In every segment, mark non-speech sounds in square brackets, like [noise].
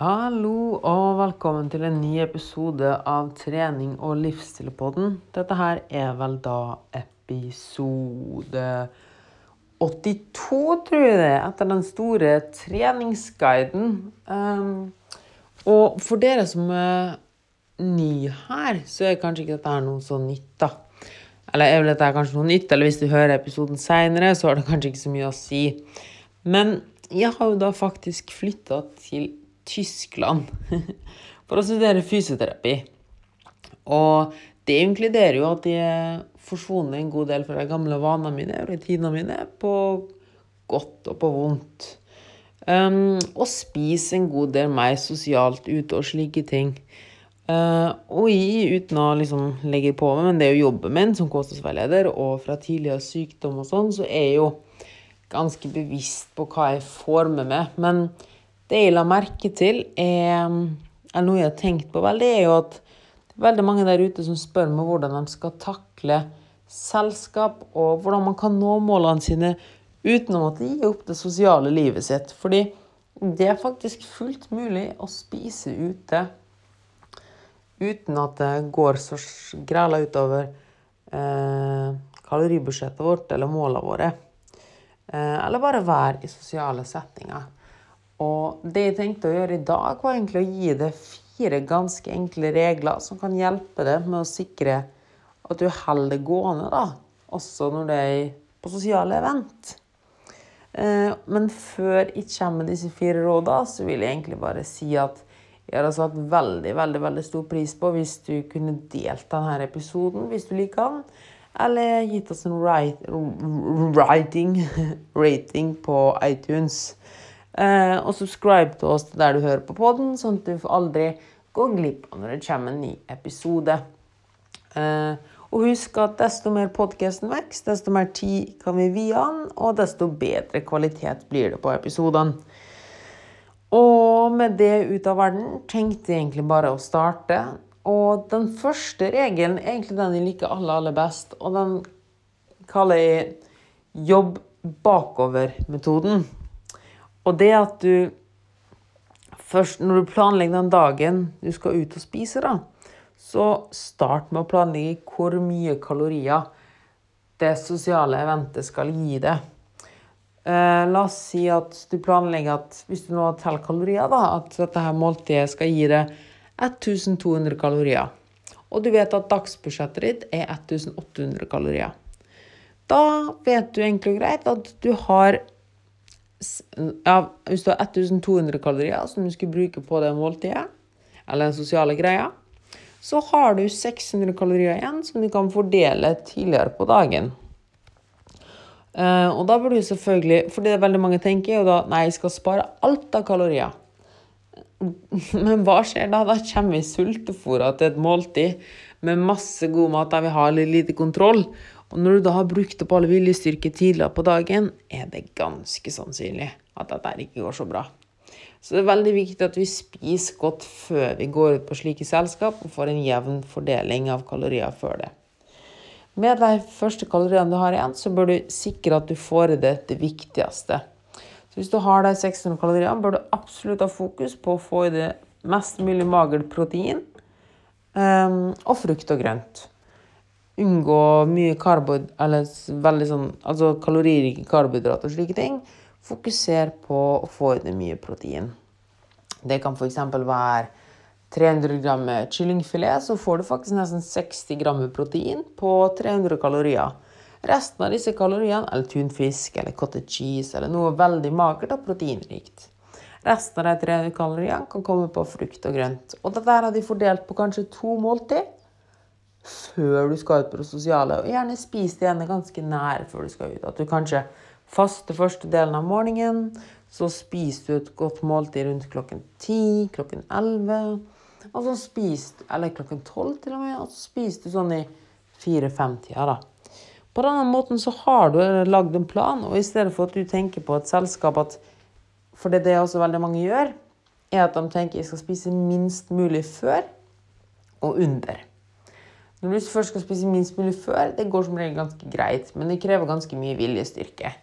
Hallo og velkommen til en ny episode av Trening og livsstilpodden. Dette her er vel da episode 82, tror jeg det er, etter den store treningsguiden. Um, og for dere som er ny her, så er kanskje ikke dette noe så nytt, da. Eller er vel dette kanskje noe nytt, eller hvis du hører episoden seinere, så har det kanskje ikke så mye å si. Men jeg har jo da faktisk flytta til Tyskland [laughs] for å studere fysioterapi. Og det inkluderer jo at jeg forsvunnet en god del fra de gamle vanene mine og rutinene mine, på godt og på vondt. Um, og spise en god del mer sosialt ute og slike ting. Uh, og jeg, uten å liksom legge på meg, men det er jo jobben min som kostholdsveileder, og fra tidligere sykdom og sånn, så er jeg jo ganske bevisst på hva jeg får med meg. Men det jeg la merke til, er, er noe jeg har tenkt på vel, det er jo at det er veldig mange der ute som spør meg hvordan de skal takle selskap, og hvordan man kan nå målene sine uten å måtte gi opp det sosiale livet sitt. Fordi det er faktisk fullt mulig å spise ute uten at det går så græla utover eh, kaloribudsjettet vårt eller målene våre. Eh, eller bare være i sosiale settinger. Og det jeg tenkte å gjøre i dag, var egentlig å gi deg fire ganske enkle regler som kan hjelpe deg med å sikre at du holder det gående, da. Også når det er på sosiale event. Eh, men før jeg kommer med disse fire rådene, så vil jeg egentlig bare si at jeg hadde satt veldig veldig, veldig stor pris på hvis du kunne delt denne episoden hvis du liker den. Eller gitt oss en writing, [laughs] rating på iTunes. Eh, og subscribe til oss der du hører på poden, sånn at du aldri går glipp av når det kommer en ny episode. Eh, og husk at desto mer podkasten vokser, desto mer tid kan vi vie den, og desto bedre kvalitet blir det på episodene. Og med det ut av verden tenkte jeg egentlig bare å starte. Og den første regelen er egentlig den jeg liker aller, aller best, og den kaller jeg jobb bakover-metoden. Og det at du først når du planlegger den dagen du skal ut og spise, da, så start med å planlegge hvor mye kalorier det sosiale eventet skal gi deg. Eh, la oss si at du planlegger at hvis du nå teller kalorier, da, at dette her måltidet skal gi deg 1200 kalorier. Og du vet at dagsbudsjettet ditt er 1800 kalorier. Da vet du egentlig greit at du har ja, Hvis du har 1200 kalorier som du skulle bruke på det måltidet, eller den sosiale greia, så har du 600 kalorier igjen som du kan fordele tidligere på dagen. Uh, og da burde du selvfølgelig For det er veldig mange tenker jo da nei, jeg skal spare alt av kalorier. [laughs] Men hva skjer da? Da kommer vi sultefòra til et måltid med masse god mat der vi har litt lite kontroll. Og når du da har brukt opp all viljestyrke tidligere på dagen, er det ganske sannsynlig at dette ikke går så bra. Så det er veldig viktig at vi spiser godt før vi går ut på slike selskap, og får en jevn fordeling av kalorier før det. Med de første kaloriene du har igjen, så bør du sikre at du får i deg det viktigste. Så hvis du har de 600 kaloriene, bør du absolutt ha fokus på å få i deg mest mulig magert protein um, og frukt og grønt unngå mye karbohyd... eller veldig sånn, altså kaloririke karbohydrater og slike ting. Fokuser på å få i deg mye protein. Det kan f.eks. være 300 gram kyllingfilet, så får du faktisk nesten 60 gram protein på 300 kalorier. Resten av disse kaloriene, eller tunfisk eller cottage cheese eller noe veldig magert og proteinrikt. Resten av de 300 kaloriene kan komme på frukt og grønt. Og dette har de fordelt på kanskje to måltid før du skal ut på det sosiale. Og gjerne spis det gjerne ganske nær før du skal ut. At du kanskje faster første delen av morgenen, så spiser du et godt måltid rundt klokken ti, klokken 11. Og så spiser du, eller klokken 12 til og med, og så spiser du sånn i 4-5-tida, da. På denne måten så har du lagd en plan, og i stedet for at du tenker på et selskap at For det er det også veldig mange gjør, er at de tenker jeg skal spise minst mulig før og under. Når du først skal spise minst mulig før, det går som regel ganske greit, men det krever ganske mye viljestyrke.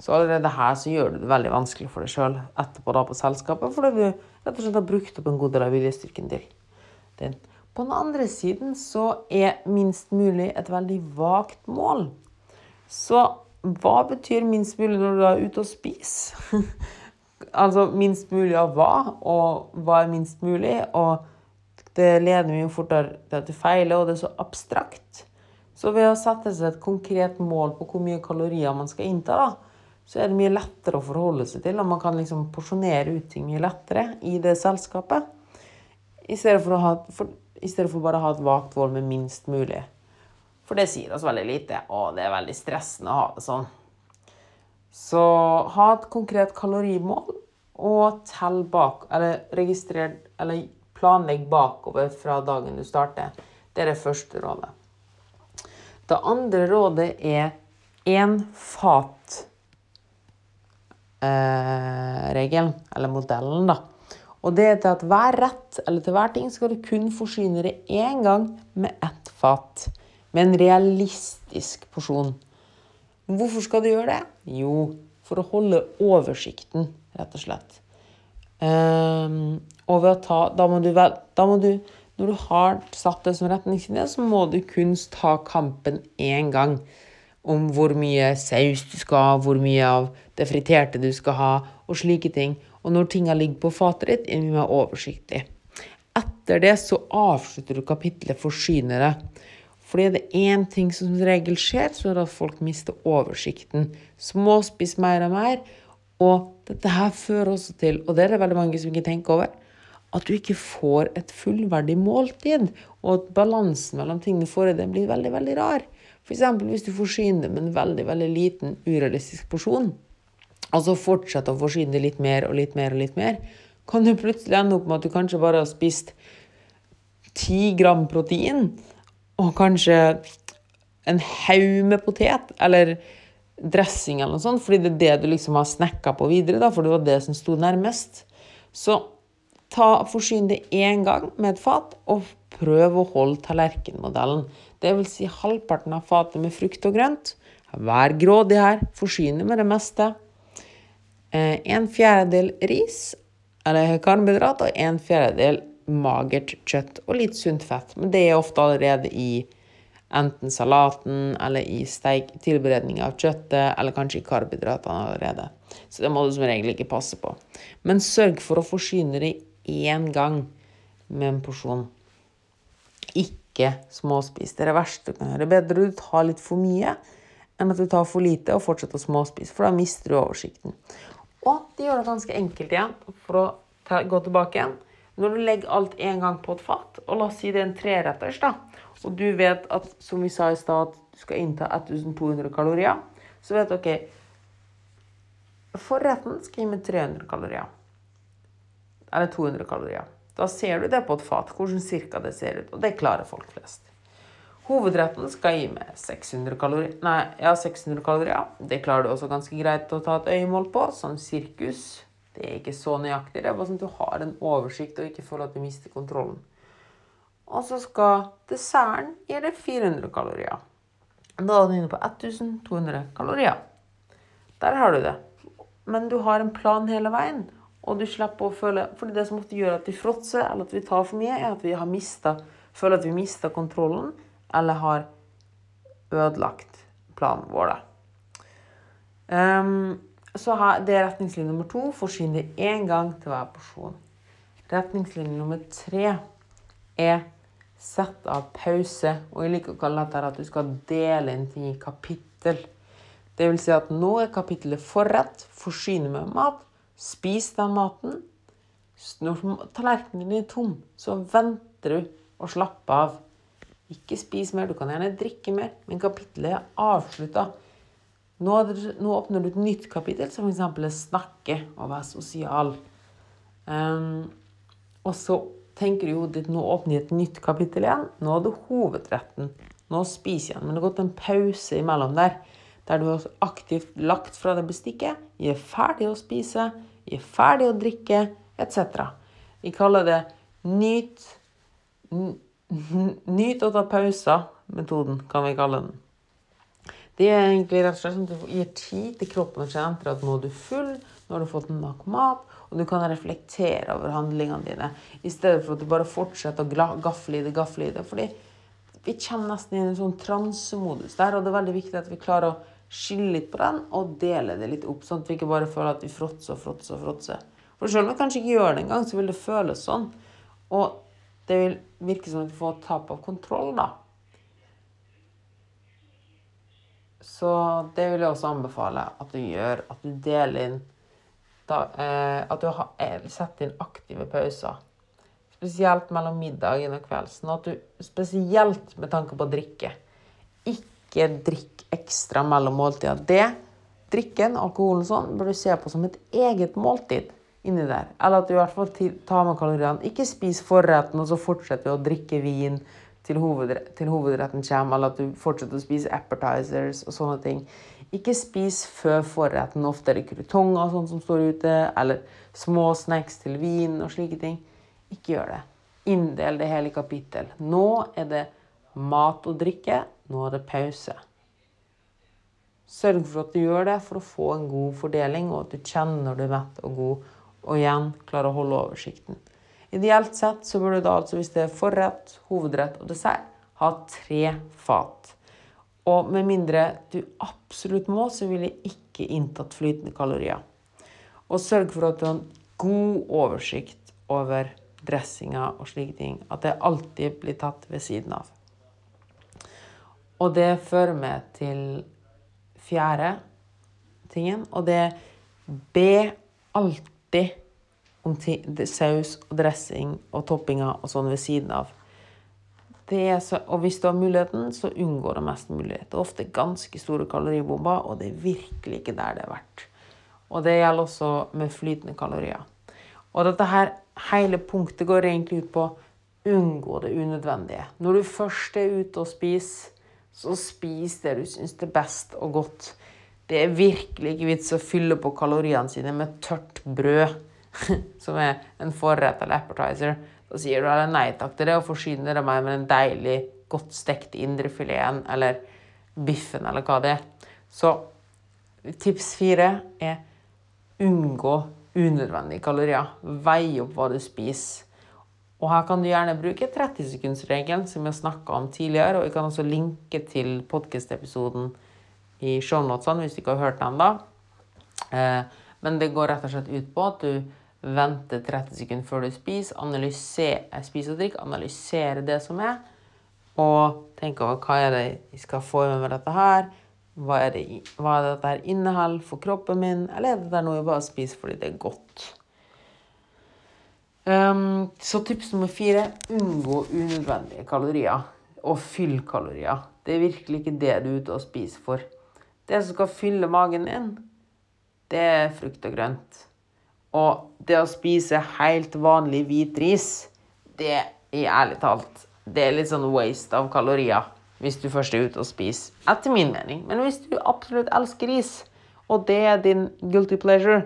Så allerede her så gjør du det veldig vanskelig for deg sjøl etterpå da på selskapet, fordi du rett og slett har brukt opp en god del av viljestyrken din. På den andre siden så er minst mulig et veldig vagt mål. Så hva betyr minst mulig når du er ute og spiser? [laughs] altså minst mulig av hva, og hva er minst mulig? Og det leder mye fortere til at du feiler, og det er så abstrakt. Så ved å sette seg et konkret mål på hvor mye kalorier man skal innta, da, så er det mye lettere å forholde seg til, og man kan liksom porsjonere ut ting mye lettere i det selskapet. I stedet for, ha, for, i stedet for bare å ha et vagt mål med minst mulig. For det sier oss veldig lite, og det er veldig stressende å ha det sånn. Så ha et konkret kalorimål, og tell bak, eller registrer, eller planlegg bakover fra dagen du starter. Det er det første rådet. Det andre rådet er én fat-regelen, eh, eller modellen, da. Og det er til at hver rett eller til hver ting skal du kun forsyne deg én gang med ett fat med en realistisk porsjon. Hvorfor skal du gjøre det? Jo, for å holde oversikten, rett og slett. Um, og ved å ta da må, du, da må du Når du har satt det som retningslinje, så må du kun ta kampen én gang. Om hvor mye saus du skal ha, hvor mye av det friterte du skal ha, og slike ting. Og når tingene ligger på fatet ditt, er det mye mer oversiktlig. Etter det så avslutter du kapitlet 'Forsynere'. Fordi det er én ting som som regel skjer, så er det at folk mister oversikten. Småspis mer og mer. Og dette her fører også til, og det er det veldig mange som ikke tenker over, at du ikke får et fullverdig måltid. Og at balansen mellom tingene for deg blir veldig, veldig rar. F.eks. hvis du forsyner med en veldig, veldig liten urealistisk porsjon, og så fortsetter å forsyne litt mer og litt mer og litt mer, kan du plutselig ende opp med at du kanskje bare har spist 10 gram protein og kanskje en haug med potet eller dressing eller noe sånt, fordi det er det du liksom har snekka på videre, da, for det var det som sto nærmest. Så ta, forsyn det én gang med et fat, og prøv å holde tallerkenmodellen. Vil si halvparten av fatet med frukt og grønt. Vær grådig her, forsyn med det meste. Eh, en fjerdedel ris, eller karbohydrat, og en fjerdedel magert kjøtt og litt sunt fett. Men det er ofte allerede i enten salaten eller i steik, tilberedning av kjøttet, eller kanskje i karbohydratene allerede. Så det må du som regel ikke passe på. Men sørg for å forsyne deg én gang med en porsjon. Ikke småspis. Det er det verste du kan gjøre. Bedre du tar litt for mye enn at du tar for lite og fortsetter å småspise, for da mister du oversikten. Og de gjør det ganske enkelt igjen for å gå tilbake igjen. Når du legger alt en gang på et fat, og la oss si det er en treretters, da, og du vet at, som vi sa i stad, at du skal innta 1200 kalorier, så vet du OK Forretten skal gi meg 300 kalorier. Eller 200 kalorier. Da ser du det på et fat, hvordan cirka det ser ut. Og det klarer folk flest. Hovedretten skal gi meg 600 kalorier. Nei, ja, 600 kalorier. Det klarer du også ganske greit å ta et øyemål på, som sirkus. Det er ikke så nøyaktig. Det er bare sånn at du har en oversikt og ikke føler at du mister kontrollen. Og så skal desserten gi deg 400 kalorier. Da er du inne på 1200 kalorier. Der har du det. Men du har en plan hele veien, og du slipper å føle fordi det som ofte gjør at vi fråtser, eller at vi tar for mye, er at vi har mista føler at vi mister kontrollen, eller har ødelagt planen vår. Um, så her, det er retningslinje nummer to. Forsyn deg én gang til hver porsjon. Retningslinje nummer tre er sett av pause. Og jeg liker å kalle dette at du skal dele inn ting i kapittel. Det vil si at nå er kapittelet forrett. Forsyne med mat. Spis den maten. Når tallerkenen din er tom, så venter du og slapper av. Ikke spis mer. Du kan gjerne drikke mer, men kapittelet er avslutta. Nå, åpner du et nytt kapittel, som f.eks. snakke og være sosial. Um, og så tenker du jo at nå åpner jeg et nytt kapittel igjen. Nå er det hovedretten. Nå spiser jeg igjen. Men det har gått en pause imellom der. Der du har aktivt lagt fra deg bestikket. Jeg er ferdig å spise. Jeg er ferdig å drikke, etc. Vi kaller det nyt Nyt å ta pauser-metoden, kan vi kalle den. Det er egentlig rett og slett sånn at du gir tid til kroppen å kjenne at nå er du full, nå har du fått nok mat, og du kan reflektere over handlingene dine. I stedet for at du bare fortsetter å gafle i det, gafle i det. Fordi vi kommer nesten i en sånn transemodus der, og det er veldig viktig at vi klarer å skille litt på den og dele det litt opp, sånn at vi ikke bare føler at vi fråtser og fråtser og fråtser. For selv om vi kanskje ikke gjør det engang, så vil det føles sånn. Og det vil virke som at vi får tap av kontroll, da. Så det vil jeg også anbefale at du gjør. At du deler inn da, eh, At du har, eh, setter inn aktive pauser. Spesielt mellom middagen og kvelden. Sånn at du, spesielt med tanke på å drikke. Ikke drikk ekstra mellom måltider. Det, drikken, alkoholen og sånn, bør du se på som et eget måltid inni der. Eller at du i hvert fall tar med kaloriene. Ikke spis forretten, og så fortsetter du å drikke vin til, hovedre til, hovedretten kommer, eller at du fortsetter å spise appetizers og sånne ting. Ikke spis før forretten. Ofte er det krutonger sånn som står ute, eller små snacks til vin og slike ting. Ikke gjør det. Inndel det hele i kapittel. Nå er det mat og drikke. Nå er det pause. Sørg for at du gjør det for å få en god fordeling, og at du kjenner når du er mett og god, og igjen klarer å holde oversikten. Ideelt sett så bør du da altså, hvis det er forrett, hovedrett og dessert, ha tre fat. Og med mindre du absolutt må, så vil jeg ikke inntatt flytende kalorier. Og sørg for at du har en god oversikt over dressinger og slike ting. At det alltid blir tatt ved siden av. Og det fører meg til fjerde tingen, og det er be alltid om saus og dressing og toppinger og sånn ved siden av. Så, og hvis du har muligheten, så unngår det mest mulig. Det er ofte ganske store kaloribomber, og det er virkelig ikke der det er verdt. Og det gjelder også med flytende kalorier. Og dette her, hele punktet går egentlig ut på unngå det unødvendige. Når du først er ute og spiser, så spis det du syns er best og godt. Det er virkelig ikke vits å fylle på kaloriene sine med tørt brød [laughs] som er en forrett eller appetizer, da sier du eller nei takk til det og forsyner deg meg med den deilig, godt stekte indrefileten eller biffen eller hva det er. Så tips fire er unngå unødvendige kalorier. Vei opp hva du spiser. Og her kan du gjerne bruke 30-sekundsregelen, som har snakka om tidligere. Og jeg kan også linke til podkast-episoden i shownotene hvis du ikke har hørt den ennå. Eh, men det går rett og slett ut på at du venter 30 sekunder før du spiser, Analyser, eh, spis og drikk, analysere det som er, og tenke over hva er det jeg skal få i meg med dette her. Hva er, det, hva er det dette her inneholder for kroppen min, eller er det noe jeg bare spiser fordi det er godt? Um, så tips nummer fire unngå unødvendige kalorier. Og fyll kalorier. Det er virkelig ikke det du er ute og spiser for. Det som skal fylle magen din, det er frukt og grønt. Og det å spise helt vanlig hvit ris, det er ærlig talt Det er litt sånn waste av kalorier hvis du først er ute og spiser. Etter min mening. Men hvis du absolutt elsker ris, og det er din guilty pleasure,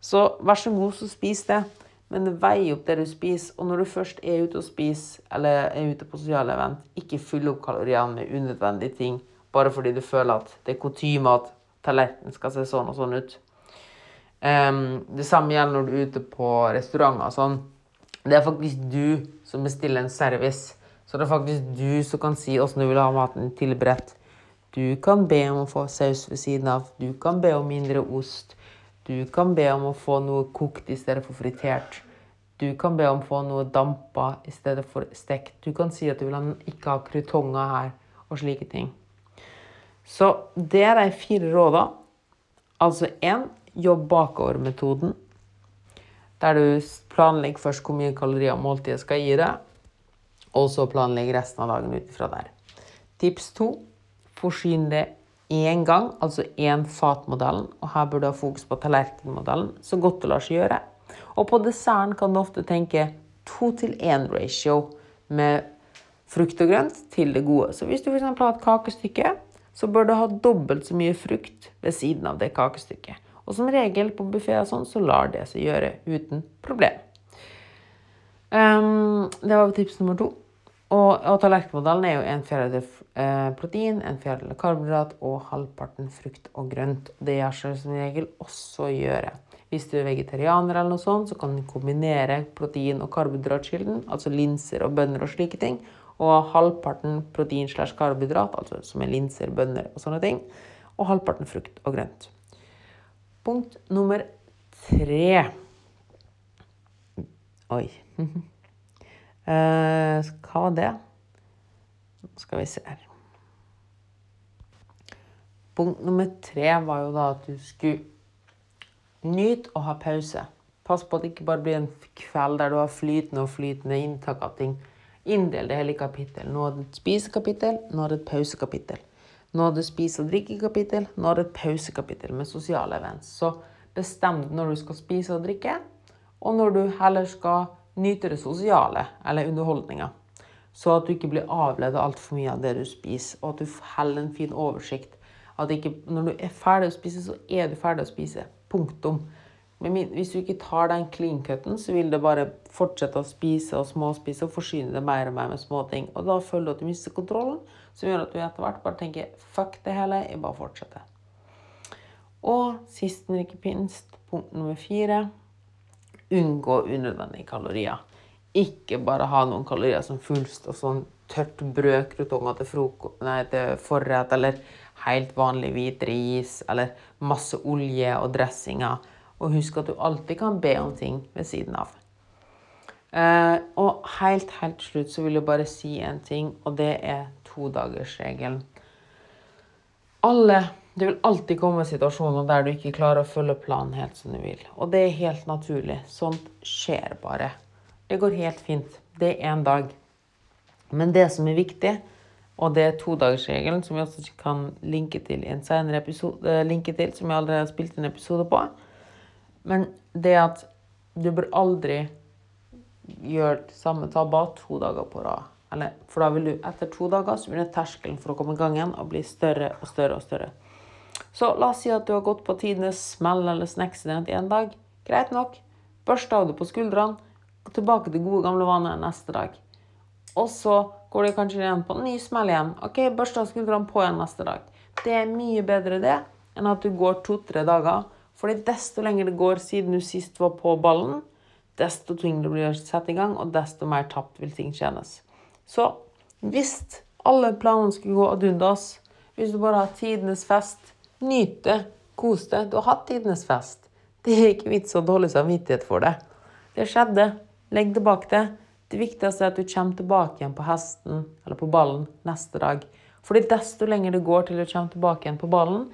så vær så god, så spis det. Men vei opp det du spiser. Og når du først er ute og spiser, eller er ute på sosiale event, ikke fyll opp kaloriene med unødvendige ting bare fordi du føler at det er kutyme at tallerkenen skal se sånn og sånn ut. Um, det samme gjelder når du er ute på restauranter og sånn. Det er faktisk du som bestiller en service. Så det er faktisk du som kan si åssen du vil ha maten tilberedt. Du kan be om å få saus ved siden av. Du kan be om mindre ost. Du kan be om å få noe kokt i stedet for fritert. Du kan be om å få noe dampa i stedet for stekt. Du kan si at du vil ikke ha krutonger her, og slike ting. Så det er de fire rådene. Altså én jobb bakover-metoden. Der du planlegger først hvor mye kalorier måltidet skal gi deg, og så planlegger resten av dagen ut ifra der. Tips to forsyn det én gang, altså én fatmodellen. Og her burde du ha fokus på tallerkenmodellen så godt det lar seg gjøre. Og på desserten kan du ofte tenke to til én ratio med frukt og grønt til det gode. Så hvis du f.eks. har et kakestykke, så bør du ha dobbelt så mye frukt ved siden av det kakestykket. Og som regel på buffeer sånn, så lar det seg gjøre uten problem. Um, det var tips nummer to. Og, og tallerkenmodellen er jo en fjerdedel protein, en fjerdedel karbohydrat og halvparten frukt og grønt. Det gjør som regel også gjøre. Hvis du er vegetarianer, eller noe sånt, så kan du kombinere protein- og karbohydratkilden, altså linser og bønner og slike ting, og halvparten protein slash karbohydrat, altså som er linser, bønner og sånne ting, og halvparten frukt og grønt. Punkt nummer tre. Oi. [laughs] Eh, hva var det? Nå skal vi se her. Punkt nummer tre var jo da at du skulle nyte å ha pause. Pass på at det ikke bare blir en kveld der du har flytende og flytende inntak av ting. Inndel det hele i kapittel. Nå er det et spisekapittel, nå er det et pausekapittel. Nå er det spise- og drikkekapittel, nå er det et pausekapittel med sosiale events. Så bestem deg når du skal spise og drikke, og når du heller skal nyte det sosiale eller underholdninga. Så at du ikke blir avledet altfor mye av det du spiser, og at du holder en fin oversikt. At ikke, når du er ferdig å spise, så er du ferdig å spise. Punktum. Men hvis du ikke tar den clean cutten, så vil det bare fortsette å spise og småspise og forsyne det mer og mer med småting. Og da føler du at du mister kontrollen, som gjør at du etter hvert bare tenker fuck det hele, jeg bare fortsetter. Og sist, men ikke minst, punkt nummer fire unngå unødvendige kalorier. Ikke bare ha noen kalorier som fullst og sånn tørt brødkrutonger til, til forrett, eller helt vanlig hvit ris, eller masse olje og dressinger og husk at du alltid kan be om ting ved siden av. Eh, og helt, helt slutt så vil jeg bare si en ting, og det er todagersregelen. Alle Det vil alltid komme situasjoner der du ikke klarer å følge planen helt som du vil. Og det er helt naturlig. Sånt skjer bare. Det går helt fint. Det er én dag. Men det som er viktig, og det er todagersregelen, som vi også kan linke til i en senere episode, eh, linke til, som jeg allerede har spilt en episode på, men det at du bør aldri gjøre samme tabber to dager på rad. Eller, for da vil du etter to dager så begynner terskelen for å komme i gang igjen å bli større og større. og større. Så la oss si at du har gått på tidenes smell eller snacksident i en dag. Greit nok. Børsta av det på skuldrene. Tilbake til gode, gamle vaner neste dag. Og så går det kanskje igjen på en ny smell igjen. Ok, børsta skuldrene på igjen neste dag. Det er mye bedre det enn at du går to-tre dager fordi desto lenger det går siden du sist var på ballen, desto tyngre blir det å sette i gang, og desto mer tapt vil ting tjenes. Så hvis alle planene skulle gå ad undas, hvis du bare har tidenes fest, nyt det, kos deg. Du har hatt tidenes fest. Det er ikke vits å ha dårlig samvittighet for det. Det skjedde. Legg det bak deg. Det viktigste er at du kommer tilbake igjen på hesten eller på ballen neste dag. Fordi desto lenger det går til du kommer tilbake igjen på ballen,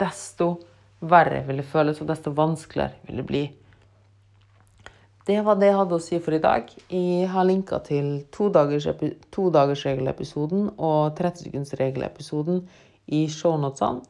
desto verre vil det føles, og desto vanskeligere vil det bli. Det var det jeg hadde å si for i dag. Jeg har linka til todagersregelepisoden to og 30-sekundsregelepisoden i shownotene.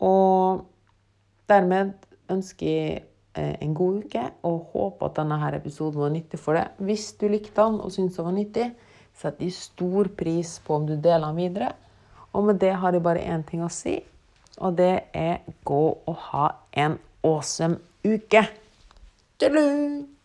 Og dermed ønsker jeg en god uke og håper at denne her episoden var nyttig for deg. Hvis du likte den og syntes den var nyttig, setter jeg stor pris på om du deler den videre. Og med det har jeg bare én ting å si. Og det er gå og ha en awesome uke. Tudelu!